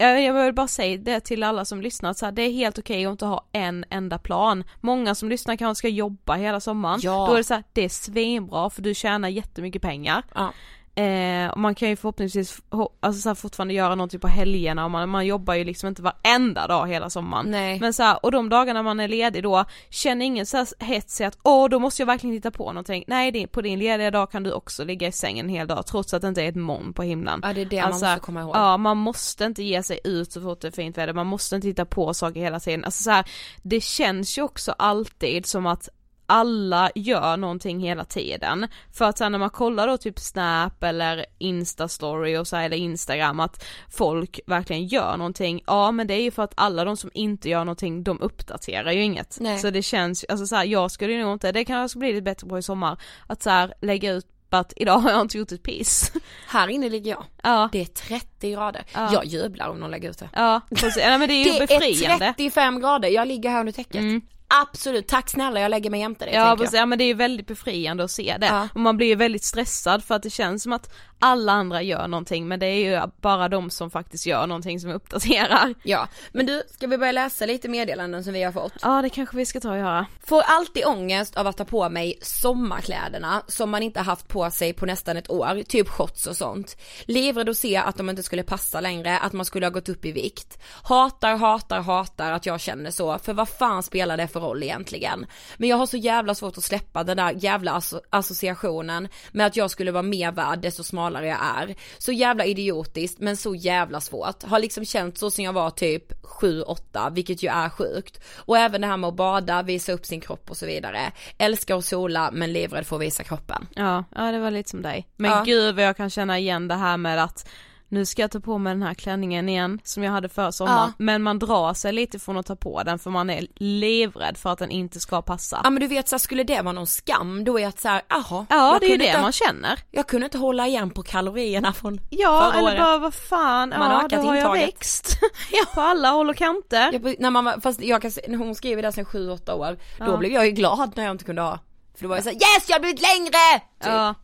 jag vill bara säga det till alla som lyssnar, så här, det är helt okej okay att inte ha en enda plan. Många som lyssnar kanske ska jobba hela sommaren, ja. då är det så här, det är svinbra för du tjänar jättemycket pengar. Ja. Eh, och man kan ju förhoppningsvis alltså, så här, fortfarande göra någonting på helgerna och man, man jobbar ju liksom inte varenda dag hela sommaren. Nej. Men så här, och de dagarna man är ledig då, känner ingen så här hets i att åh då måste jag verkligen hitta på någonting. Nej det, på din lediga dag kan du också ligga i sängen en hel dag trots att det inte är ett moln på himlen. Ja det är det alltså, man måste komma ihåg. Ja man måste inte ge sig ut så fort det är fint väder, man måste inte hitta på saker hela tiden. Alltså så här, det känns ju också alltid som att alla gör någonting hela tiden. För att sen när man kollar då typ Snap eller Instastory och så här, eller Instagram att folk verkligen gör någonting, ja men det är ju för att alla de som inte gör någonting de uppdaterar ju inget. Nej. Så det känns, alltså så här, jag skulle nog inte, det kanske bli lite bättre på i sommar, att så här, lägga ut att idag har jag inte gjort ett piss. Här inne ligger jag. Ja. Det är 30 grader. Ja. Jag jublar om någon lägger ut det. Ja, precis. Ja, men det är ju det befriande. är 35 grader, jag ligger här under täcket. Mm. Absolut, tack snälla jag lägger mig jämte dig Ja precis, ja men det är ju väldigt befriande att se det. Ja. Och man blir ju väldigt stressad för att det känns som att alla andra gör någonting men det är ju bara de som faktiskt gör någonting som uppdaterar. Ja, men du, ska vi börja läsa lite meddelanden som vi har fått? Ja det kanske vi ska ta och göra. Får alltid ångest av att ta på mig sommarkläderna som man inte haft på sig på nästan ett år, typ shots och sånt. Livrädd att se att de inte skulle passa längre, att man skulle ha gått upp i vikt. Hatar, hatar, hatar att jag känner så, för vad fan spelar det för roll egentligen? Men jag har så jävla svårt att släppa den där jävla asso associationen med att jag skulle vara mer värd desto smalare smalare jag är. Så jävla idiotiskt men så jävla svårt. Har liksom känt så sen jag var typ 7-8 vilket ju är sjukt. Och även det här med att bada, visa upp sin kropp och så vidare. Älskar att sola men livrädd för att visa kroppen. Ja, ja det var lite som dig. Men ja. gud vad jag kan känna igen det här med att nu ska jag ta på mig den här klänningen igen som jag hade förra sommaren. Ja. Men man drar sig lite från att ta på den för man är livrädd för att den inte ska passa. Ja men du vet så här, skulle det vara någon skam då är att såhär, jaha. Ja det är ju det inte, man känner. Jag kunde inte hålla igen på kalorierna från Ja förra eller bara vad fan, man ja då har jag växt. ja. På alla håll och kanter. Ja, när man, fast jag kan när hon skriver det sen 7-8 år, ja. då blev jag ju glad när jag inte kunde ha. För då var jag såhär, yes jag har blivit längre! Typ. Ja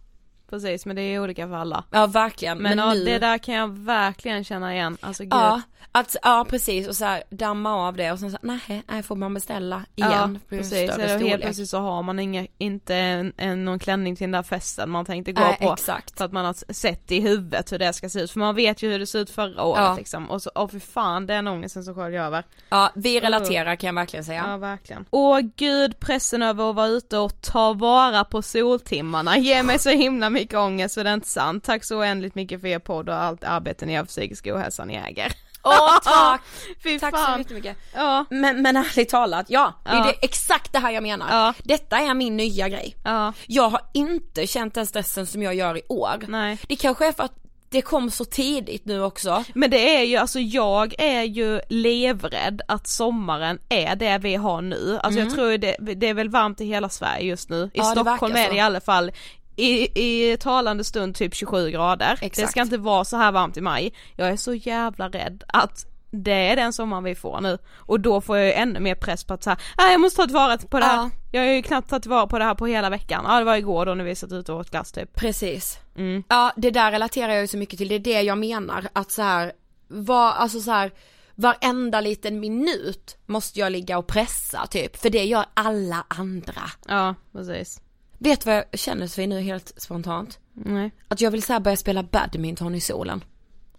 precis men det är olika för alla. Ja verkligen. Men, men ja, nu... det där kan jag verkligen känna igen, alltså gud. Ja, att, ja precis och så här, damma av det och sen så nej, nej får man beställa igen. Ja precis, eller helt plötsligt så har man inga, inte en, en, någon klänning till den där festen man tänkte gå nej, på. Exakt. För att man har sett i huvudet hur det ska se ut, för man vet ju hur det såg ut förra året ja. liksom. Och så, åh för fan den ångesten som sköljer över. Ja vi relaterar kan jag verkligen säga. Ja verkligen. Åh gud pressen över att vara ute och ta vara på soltimmarna ger mig så himla mycket ångest för det är inte sant. Tack så oändligt mycket för er podd och allt arbete ni gör för psykisk ohälsa ni äger. Åh tack! Fy tack fan. så jättemycket. Ja. Men, men ärligt talat, ja, det är ja. det, exakt det här jag menar. Ja. Detta är min nya grej. Ja. Jag har inte känt den stressen som jag gör i år. Nej. Det kanske är för att det kom så tidigt nu också. Men det är ju, alltså jag är ju levrädd att sommaren är det vi har nu. Alltså mm. jag tror det, det är väl varmt i hela Sverige just nu. I ja, Stockholm är det i alla fall i, i talande stund typ 27 grader. Exakt. Det ska inte vara så här varmt i maj. Jag är så jävla rädd att det är den sommaren vi får nu och då får jag ju ännu mer press på att säga, nej jag måste ta tillvara på det här. Ja. Jag har ju knappt tagit tillvara på det här på hela veckan. Ja det var igår då när vi satt ute och åt glass typ. Precis. Mm. Ja det där relaterar jag ju så mycket till, det är det jag menar att så här, vad, alltså så här varenda liten minut måste jag ligga och pressa typ, för det gör alla andra. Ja, precis. Vet vad jag känner för nu helt spontant? Nej. Att jag vill så börja spela badminton i solen.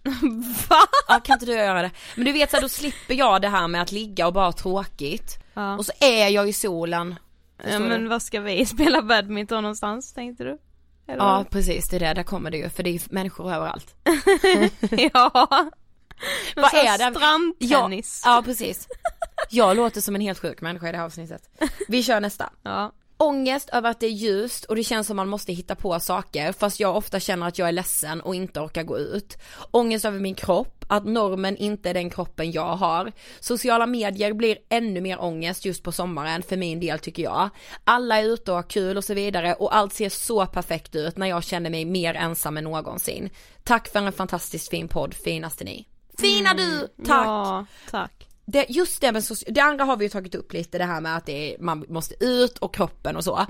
Va? Ja kan inte du göra det? Men du vet så här, då slipper jag det här med att ligga och bara ha tråkigt. Ja. Och så är jag i solen. Ja men du? vad ska vi spela badminton någonstans tänkte du? Eller? Ja precis det är det, där kommer det ju för det är människor överallt. ja. Vad är det? Strandtennis. Ja, ja precis. Jag låter som en helt sjuk människa i det här avsnittet. Vi kör nästa. Ja. Ångest över att det är ljust och det känns som man måste hitta på saker fast jag ofta känner att jag är ledsen och inte orkar gå ut. Ångest över min kropp, att normen inte är den kroppen jag har. Sociala medier blir ännu mer ångest just på sommaren för min del tycker jag. Alla är ute och har kul och så vidare och allt ser så perfekt ut när jag känner mig mer ensam än någonsin. Tack för en fantastiskt fin podd, finaste ni. Fina du! Tack! Ja, tack. Det, just det med soci- det andra har vi ju tagit upp lite det här med att det är, man måste ut och kroppen och så.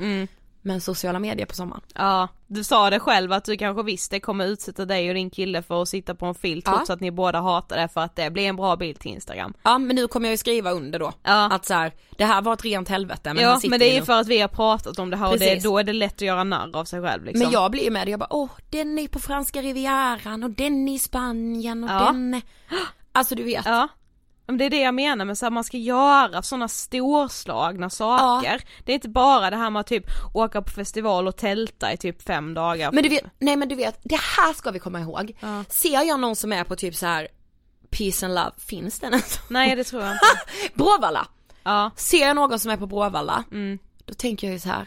Men sociala medier på sommaren. Ja, du sa det själv att du kanske visste kommer utsätta dig och din kille för att sitta på en filt Ja. trots att ni båda hatar det för att det blir en bra bild till Instagram. Ja men nu kommer jag ju skriva under då. Ja. Att så här, det här var ett rent helvete men ja, men det är ju för att vi har pratat om det här och det, Precis. då är det lätt att göra narr av sig själv liksom. Men jag blir ju med, jag bara åh den är på franska rivieran och den är i Spanien och Ja. den är... Alltså du vet. Ja. Men det är det jag menar med här, man ska göra sådana storslagna saker. Det är inte bara det här med att typ åka på festival och tälta i typ fem dagar. Men du vet, nej men du vet, det här ska vi komma ihåg. Ja. Ser jag någon som är på typ så här Peace and love, finns den ens? Nej det tror jag inte. Bråvalla! Ja. Ser jag någon som är på Bråvalla, Mm. då tänker jag ju så här.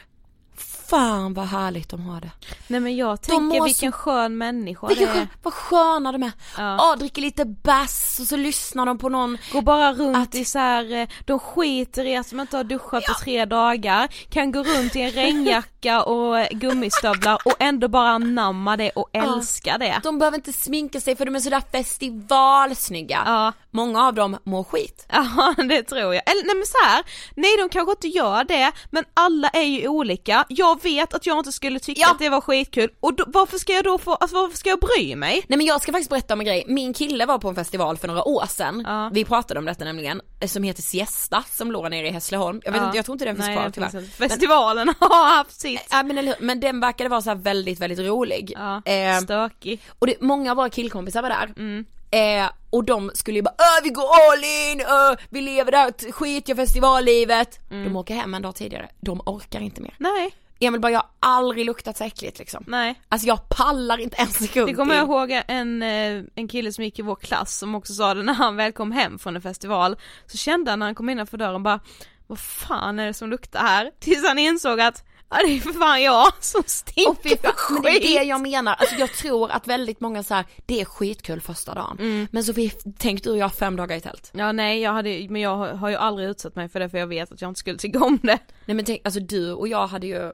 Fan vad härligt de har det. Nej men jag tänker vilken så- skön människa Vilka det är. skön, vad sköna de är. Ja. Ja. dricker lite bass och så lyssnar de på någon Går bara runt Att- i så här, eh, de skiter i att de inte har duschat på tre dagar, kan gå runt i en regnjacka och eh, gummistövlar och ändå bara anamma det och älska det. De behöver inte sminka sig för de är sådär festivalsnygga. Ja. Många av dem mår skit. Ja det tror jag. Eller nej men så här, nej de kanske inte gör det, men alla är ju olika. Jag vet att jag inte skulle tycka Ja. att det var skitkul och då, varför ska jag då få, alltså varför ska jag bry mig? Nej men jag ska faktiskt berätta om en grej, min kille var på en festival för några år sedan, Ja. vi pratade om detta nämligen, som heter Siesta som låg nere i Hässleholm, jag vet Ja. inte, jag tror inte den finns Nej, kvar tyvärr. Festivalen har haft sitt. Ja men, men den verkade vara så väldigt, väldigt rolig. Ja, Eh, stökig. och det, många av våra killkompisar var där. Mm. Eh, och de skulle ju bara vi går all in, öh, vi lever det här skitiga festivallivet. Mm. De åker hem en dag tidigare, de orkar inte mer. Nej, Emil bara jag har aldrig luktat så äckligt liksom. nej. Alltså jag pallar inte en sekund Det kommer jag ihåg en, eh, en kille som gick i vår klass som också sa det när han väl kom hem från en festival så kände han när han kom innanför dörren bara vad fan är det som luktar här? Tills han insåg att ja det är för fan jag som stinker fan, men det är det skit. jag menar, alltså jag tror att väldigt många så här, det är skitkul första dagen. Mm. Men Sofie, tänk du och jag fem dagar i tält. Ja nej jag hade, men jag har, har ju aldrig utsatt mig för det för jag vet att jag inte skulle tycka om det. Nej men tänk, alltså du och jag hade ju,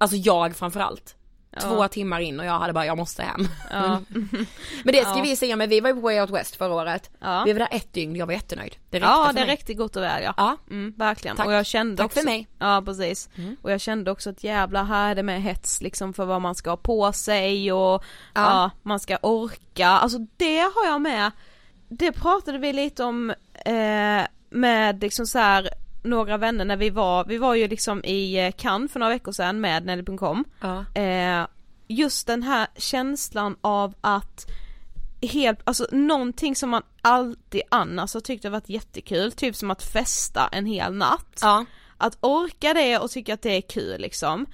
alltså jag framförallt. Ja. Två timmar in och jag hade bara, jag måste hem. Ja. Men det ska Ja. vi säga, men vi var ju på Way Out West förra året. Vi var där ett dygn, jag var jättenöjd. Det räckte Ja för det mig. räckte gott och väl ja. Ja. Mm, verkligen. Tack. Och jag kände Tack också, för mig. Ja precis. Och jag kände också att jävla här är det med hets liksom för vad man ska ha på sig och ja, man ska orka. Alltså det har jag med. Det pratade vi lite om eh, med liksom så här några vänner när vi var, vi var ju liksom i eh, Cannes för några veckor sedan med Nelly.com. Ja. Eh, just den här känslan av att helt, alltså någonting som man alltid annars har tyckt har varit jättekul, typ som att festa en hel natt. Ja. Att orka det och tycka att det är kul liksom.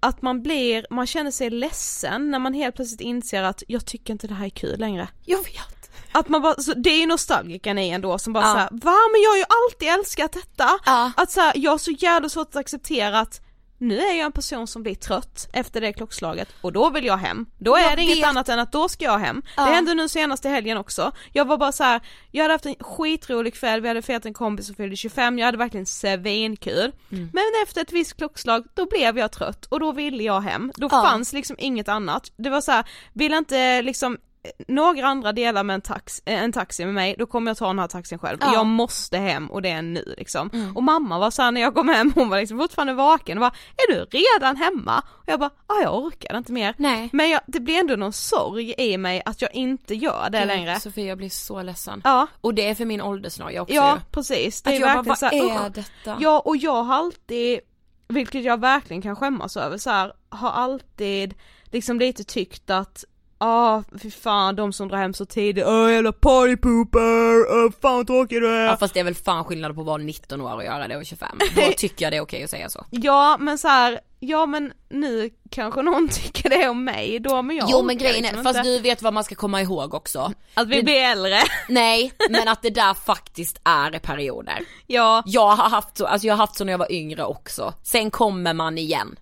Att man blir, man känner sig ledsen när man helt plötsligt inser att jag tycker inte det här är kul längre. Jag vet. Att man bara, så det är ju nostalgiken i ändå som bara Ja. såhär, va men jag har ju alltid älskat detta. Ja. Att såhär, jag har så jävla svårt att acceptera att nu är jag en person som blir trött efter det klockslaget och då vill jag hem. Då är Jag det inget vet. annat än att då ska jag hem. Ja. Det hände nu senast i helgen också. Jag var bara så här, jag hade haft en skitrolig kväll, vi hade firat en kompis som fyllde 25, jag hade verkligen svinkul. Mm. Men efter ett visst klockslag, då blev jag trött och då ville jag hem. Då Ja. fanns liksom inget annat. Det var så här, vill inte liksom några andra delar med en, tax, eh, en taxi med mig, då kommer jag ta den här taxin själv. Ja. Jag måste hem och det är nu liksom. Mm. Och mamma var såhär när jag kom hem, hon var liksom fortfarande vaken och bara, är du redan hemma? Och jag bara, ah, jag orkar inte mer. Nej. Men jag, det blir ändå någon sorg i mig att jag inte gör det längre. Sofie jag blir så ledsen. Ja, Och det är för min åldersnoja också ja ju. precis. Det Att är jag bara, vad här, är usch. detta? Ja och jag har alltid, vilket jag verkligen kan skämmas över så här, har alltid liksom lite tyckt att ah, fy fan de som drar hem så tidigt, åh jävla partypooper, åh fan vad tråkigt du är. Ja fast det är väl fan skillnad på att vara 19 år och göra det och 25. Då tycker jag det är okej att säga så. Ja men så här, ja men nu kanske någon tycker det om mig då men jag Jo men grejen är, liksom fast inte. du vet vad man ska komma ihåg också. Att vi det- blir äldre. Nej, men att det där faktiskt är perioder. ja. Jag har haft så, alltså jag har haft så när jag var yngre också. Sen kommer man igen.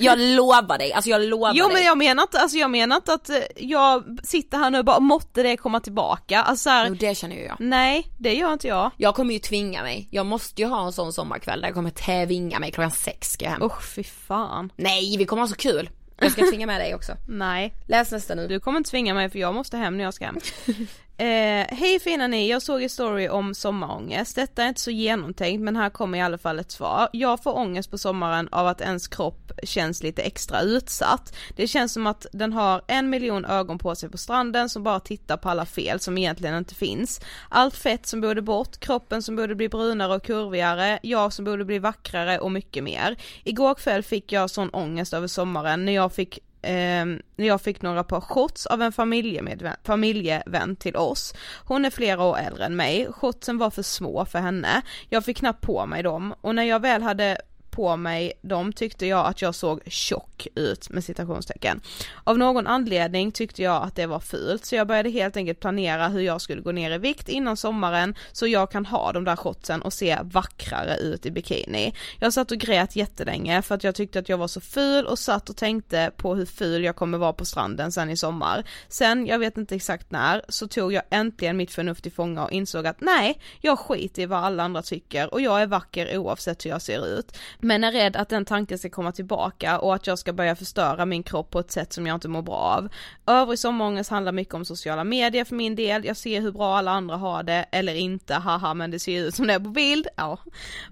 Jag lovar dig, alltså jag lovar Jo dig. men jag menar inte, alltså jag menar inte att eh, jag sitter här nu och bara måtte det komma tillbaka, alltså så här, Jo, det känner ju jag. nej det gör inte jag. Jag kommer ju tvinga mig, jag måste ju ha en sån sommarkväll där jag kommer tvinga mig klockan sex ska jag hem. Usch fy fan. Nej, vi kommer ha så kul. Jag ska tvinga med dig också. Nej, Läs nästa nu. du kommer inte tvinga mig för jag måste hem när jag ska hem. Eh, Hej fina ni, jag såg en story om sommarångest. Detta är inte så genomtänkt men här kommer i alla fall ett svar. Jag får ångest på sommaren av att ens kropp känns lite extra utsatt. Det känns som att den har en miljon ögon på sig på stranden som bara tittar på alla fel som egentligen inte finns. Allt fett som borde bort, kroppen som borde bli brunare och kurvigare, jag som borde bli vackrare och mycket mer. Igår kväll fick jag sån ångest över sommaren när jag fick eh, när jag fick några par shots av en familjemedvän, familjevän till oss. Hon är flera år äldre än mig, shotsen var för små för henne. Jag fick knappt på mig dem och när jag väl hade på mig dem tyckte jag att jag såg tjock ut med citationstecken. Av någon anledning tyckte jag att det var fult så jag började helt enkelt planera hur jag skulle gå ner i vikt innan sommaren så jag kan ha de där shotsen och se vackrare ut i bikini. Jag satt och grät jättelänge för att jag tyckte att jag var så ful och satt och tänkte på hur ful jag kommer vara på stranden sen i sommar. Sen, jag vet inte exakt när, så tog jag äntligen mitt förnuft till fånga och insåg att nej, jag skiter i vad alla andra tycker och jag är vacker oavsett hur jag ser ut. Men är rädd att den tanken ska komma tillbaka och att jag ska börja förstöra min kropp på ett sätt som jag inte mår bra av. Övrig sommarångest handlar mycket om sociala medier för min del, jag ser hur bra alla andra har det, eller inte, haha men det ser ju ut som det är på bild, ja.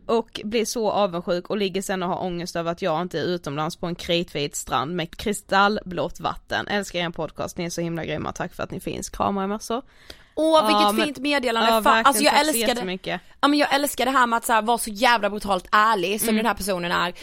Och blir så avundsjuk och ligger sen och har ångest över att jag inte är utomlands på en kritvit strand med kristallblått vatten. Älskar er podcast, ni är så himla grymma, tack för att ni finns, kramar er mössor. Åh vilket Ja, men- fint meddelande, Ja, Fan, alltså jag älskar det. Ja men jag älskar det här med att så här, vara så jävla brutalt ärlig som Mm. den här personen är.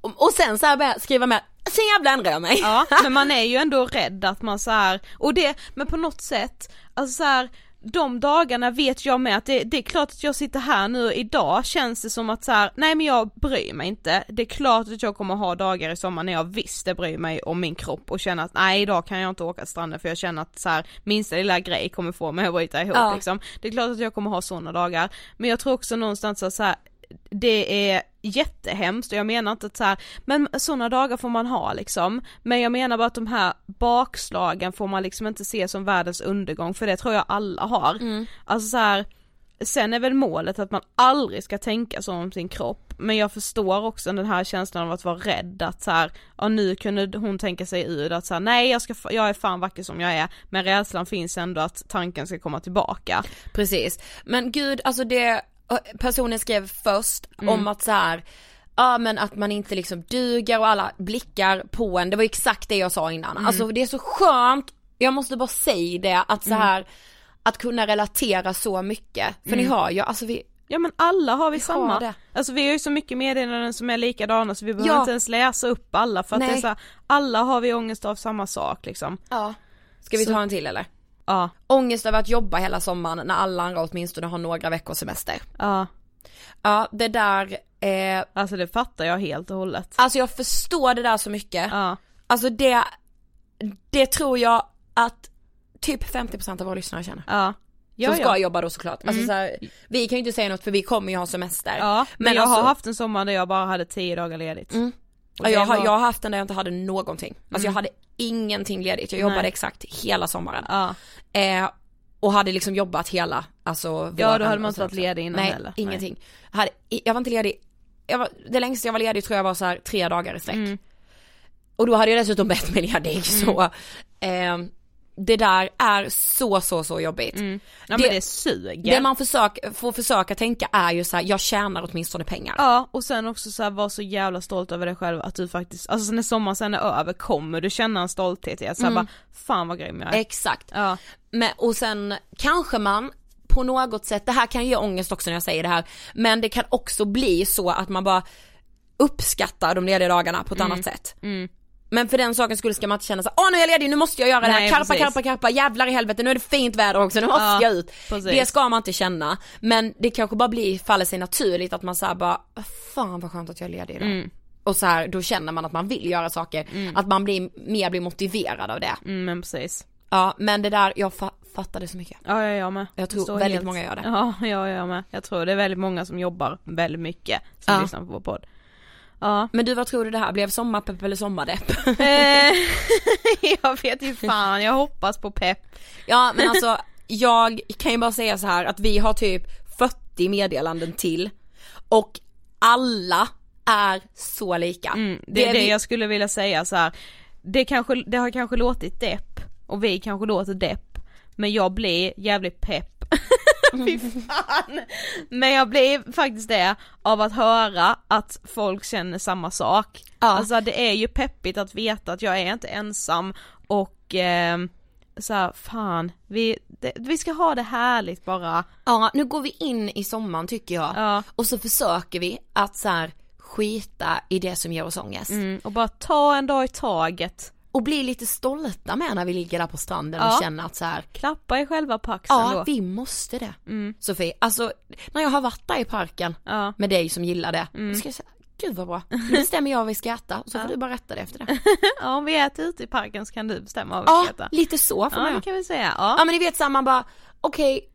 Och, och sen så här skriva med, sen jävla ändrar jag mig. Ja, men man är ju ändå rädd att man så här, och det, men på något sätt, alltså så här, de dagarna vet jag med att det, det är klart att jag sitter här nu idag känns det som att så här, nej men jag bryr mig inte. Det är klart att jag kommer ha dagar i sommar när jag visst det bryr mig om min kropp och känner att nej idag kan jag inte åka till stranden för jag känner att så här, minsta lilla grej kommer få mig att bryta ihop Ja. liksom. Det är klart att jag kommer ha sådana dagar, men jag tror också någonstans att så här, det är jättehemskt och jag menar inte att så här, men sådana dagar får man ha liksom, men jag menar bara att de här bakslagen får man liksom inte se som världens undergång för det tror jag alla har. Alltså så här, sen är väl målet att man aldrig ska tänka så om sin kropp, men jag förstår också den här känslan av att vara rädd att så här, ja nu kunde hon tänka sig ur att så här, nej jag, ska, jag är fan vacker som jag är, men rädslan finns ändå att tanken ska komma tillbaka. Precis, men gud alltså det personen skrev först Mm. om att så här. Ja men att man inte liksom duger och alla blickar på en, det var exakt det jag sa innan. Mm. Alltså det är så skönt, jag måste bara säga det, att Mm. så här att kunna relatera så mycket. För ni hör ju, alltså vi, Ja men alla har vi, Vi har samma. det. Alltså vi har ju så mycket meddelanden som är likadana så vi behöver Ja. inte ens läsa upp alla för att Nej. det är så här, alla har vi ångest av samma sak liksom. ja. Ska vi Så- ta en till eller? Ja, Ångest över att jobba hela sommaren när alla andra åtminstone har några veckors semester. ja. Ja det där, eh, Alltså det fattar jag helt och hållet. alltså jag förstår det där så mycket. Ja, Alltså det, det tror jag att typ 50% av våra lyssnare känner. ja. Ja, som ska ja. jobba då såklart. Alltså så här, vi kan ju inte säga något för vi kommer ju ha semester. ja, men, Men jag alltså- har haft en sommar där jag bara hade tio dagar ledigt. Mm. Ja, jag, var- jag har haft den där jag inte hade någonting. Alltså jag Mm. hade ingenting ledigt, jag jobbade Nej. exakt hela sommaren. Ja, Eh, och hade liksom jobbat hela, alltså ja då hade man inte varit ledig innan Nej, heller. ingenting. Jag, hade, jag var inte ledig, jag var, det längsta jag var ledig tror jag var så här tre dagar i sträck. Mm. Och då hade jag dessutom bett mig ledig så, eh, det där är så så så jobbigt. Mm. Ja Det- men det suger. Det man försöker, får försöka tänka är ju så här, jag tjänar åtminstone pengar. Ja och sen också så här, var så jävla stolt över dig själv att du faktiskt, alltså när sommaren sen är över kommer du känna en stolthet i att såhär Mm. bara, fan vad grym jag är. Exakt. Ja, Men, och sen kanske man på något sätt, det här kan ge ångest också när jag säger det här, men det kan också bli så att man bara uppskattar de lediga dagarna på ett annat sätt. mm. Men för den sakens skull ska man inte känna så åh nu är jag ledig, nu måste jag göra det här, Nej, karpa, precis. karpa, karpa, jävlar i helvete, nu är det fint väder också, nu måste Ja, jag ut. precis. Det ska man inte känna, men det kanske bara blir, faller sig naturligt att man säger bara, fan vad skönt att jag är ledig idag. Mm. och så här, då känner man att man vill göra saker, att man blir, mer blir motiverad av det. Mm, men precis. Ja men det där, jag fa fattade så mycket. Ja, jag, jag med. Jag tror väldigt många gör det. Ja, ja, jag med. Jag tror det är väldigt många som jobbar väldigt mycket som Ja. lyssnar på vår podd. Ja. Men du vad tror du det här blev, sommarpepp eller sommardepp? Eh, jag vet ju fan, jag hoppas på pepp. ja men alltså, jag kan ju bara säga så här att vi har typ 40 meddelanden till och alla är så lika. Mm, det är det vi- jag skulle vilja säga så här. Det, kanske, det har kanske låtit depp och vi kanske låter depp men jag blir jävligt pepp. Fy fan! Men jag blir faktiskt det av att höra att folk känner samma sak. Ja. Alltså det är ju peppigt att veta att jag är inte ensam och eh, så här, fan, vi, det, vi ska ha det härligt bara. Ja, nu går vi in i sommaren tycker jag. Ja. Och så försöker vi att så här skita i det som ger oss ångest. Mm, och bara ta en dag i taget. Och bli lite stolta med när vi ligger där på stranden och Ja. känner att så här, Klappa er själva på axeln ja då. vi måste det. Mm. Sofie, alltså när jag har varit där i parken Ja. med dig som gillar det, Mm. ska jag säga, gud vad bra, nu bestämmer jag vad vi ska äta och så får du bara rätta det efter det. Ja om vi äter ute i parken så kan du bestämma vad vi Ja, ska äta. lite så får Ja man det kan vi säga, Ja ja. men ni vet såhär man bara, okej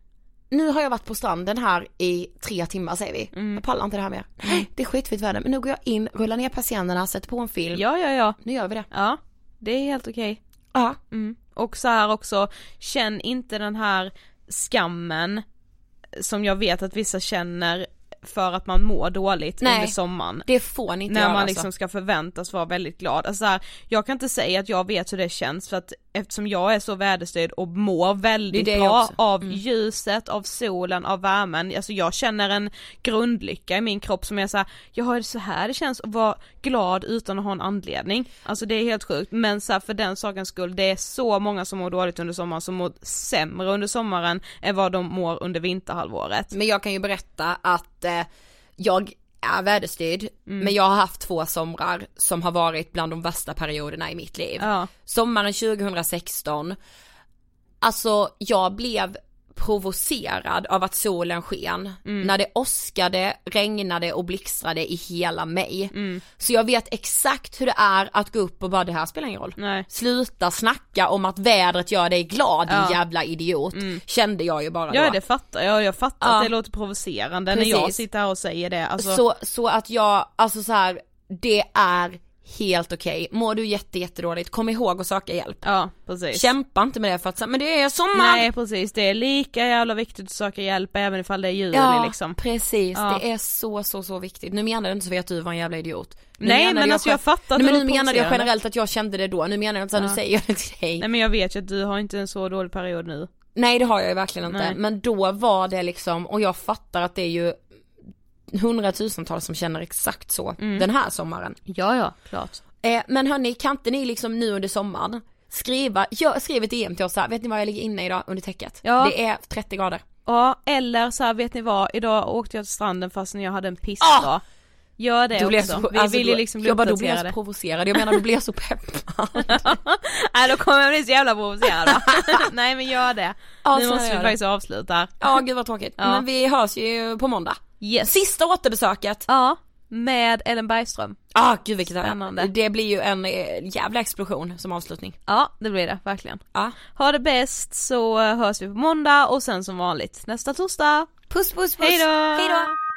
nu har jag varit på stranden här i tre timmar säger vi. Mm. Jag pallar inte det här mer. Det är skitfint väder men nu går jag in, rullar ner persiennerna, sätter på en film. Ja ja ja, Nu gör vi det. ja. Det är helt okej. Ja. Mm. Och så här också, känn inte den här skammen som jag vet att vissa känner för att man mår dåligt Nej. under sommaren. Det får ni inte när göra man alltså. liksom ska förväntas vara väldigt glad. Alltså så här, jag kan inte säga att jag vet hur det känns för att eftersom jag är så väderstyrd och mår väldigt Det det bra också. Mm. av ljuset, av solen, av värmen, alltså jag känner en grundlycka i min kropp som är såhär, jag har det så här det känns att vara glad utan att ha en anledning. Alltså det är helt sjukt, men så här, för den sakens skull, det är så många som mår dåligt under sommaren som mår sämre under sommaren än vad de mår under vinterhalvåret. Men jag kan ju berätta att eh, jag är väderstyrd, Mm. men jag har haft två somrar som har varit bland de värsta perioderna i mitt liv. Ja. Sommaren 2016, alltså jag blev provocerad av att solen sken, Mm. när det åskade, regnade och blixtrade i hela mig. Mm. Så jag vet exakt hur det är att gå upp och bara det här spelar ingen roll. Nej. Sluta snacka om att vädret gör dig glad din Ja. Mm. jävla idiot, kände jag ju bara Ja då. det fattar jag, jag fattar Ja. att det låter provocerande när jag Precis. sitter här och säger det. Alltså, Så, så att jag, alltså så här, det är helt okej. Mår du jätte, jättedåligt, kom ihåg att söka hjälp. Ja precis. Kämpa inte med det för att men det är sommar. Nej precis, det är lika jävla viktigt att söka hjälp även ifall det är juli ja, liksom. precis. Ja. Det är så, så, så viktigt. Nu menade jag inte så att du var en jävla idiot. Nu Nej, men alltså jag fattar att Nej, men nu menade jag generellt att jag kände det då. Nu menar jag inte här, Ja. nu säger jag det till dig. Nej men jag vet ju att du har inte en så dålig period nu. Nej det har jag ju verkligen inte. Nej. Men då var det liksom, och jag fattar att det är ju hundratusentals som känner exakt så Mm. den här sommaren. Ja ja, klart. Eh, men hörni, kan inte ni liksom nu under sommaren skriva, jag skriv ett DM till oss här, vet ni vad jag ligger inne idag under täcket? Ja. Det är 30 grader. Ja, eller så här, vet ni vad, idag åkte jag till stranden fast när jag hade en pissdag. Ah! Gör det Du också. så, Vi alltså, vill ju då- liksom bli jag bara, då blev jag så provocerad, jag menar du blev så peppad. Nej då kommer jag bli så jävla provocerad? Nej men gör det. Ja, nu måste vi faktiskt avsluta här. Ja gud vad tråkigt, Ja. men vi hörs ju på måndag. Yes. Sista återbesöket. Ja, med Ellen Bergström. Ah gud vilket Spännande. Det blir ju en eh, jävla explosion som avslutning. Ja, det blir det, verkligen. Ja. Ha det bäst så hörs vi på måndag och sen som vanligt nästa torsdag. Puss puss puss. Hej då! Hej då!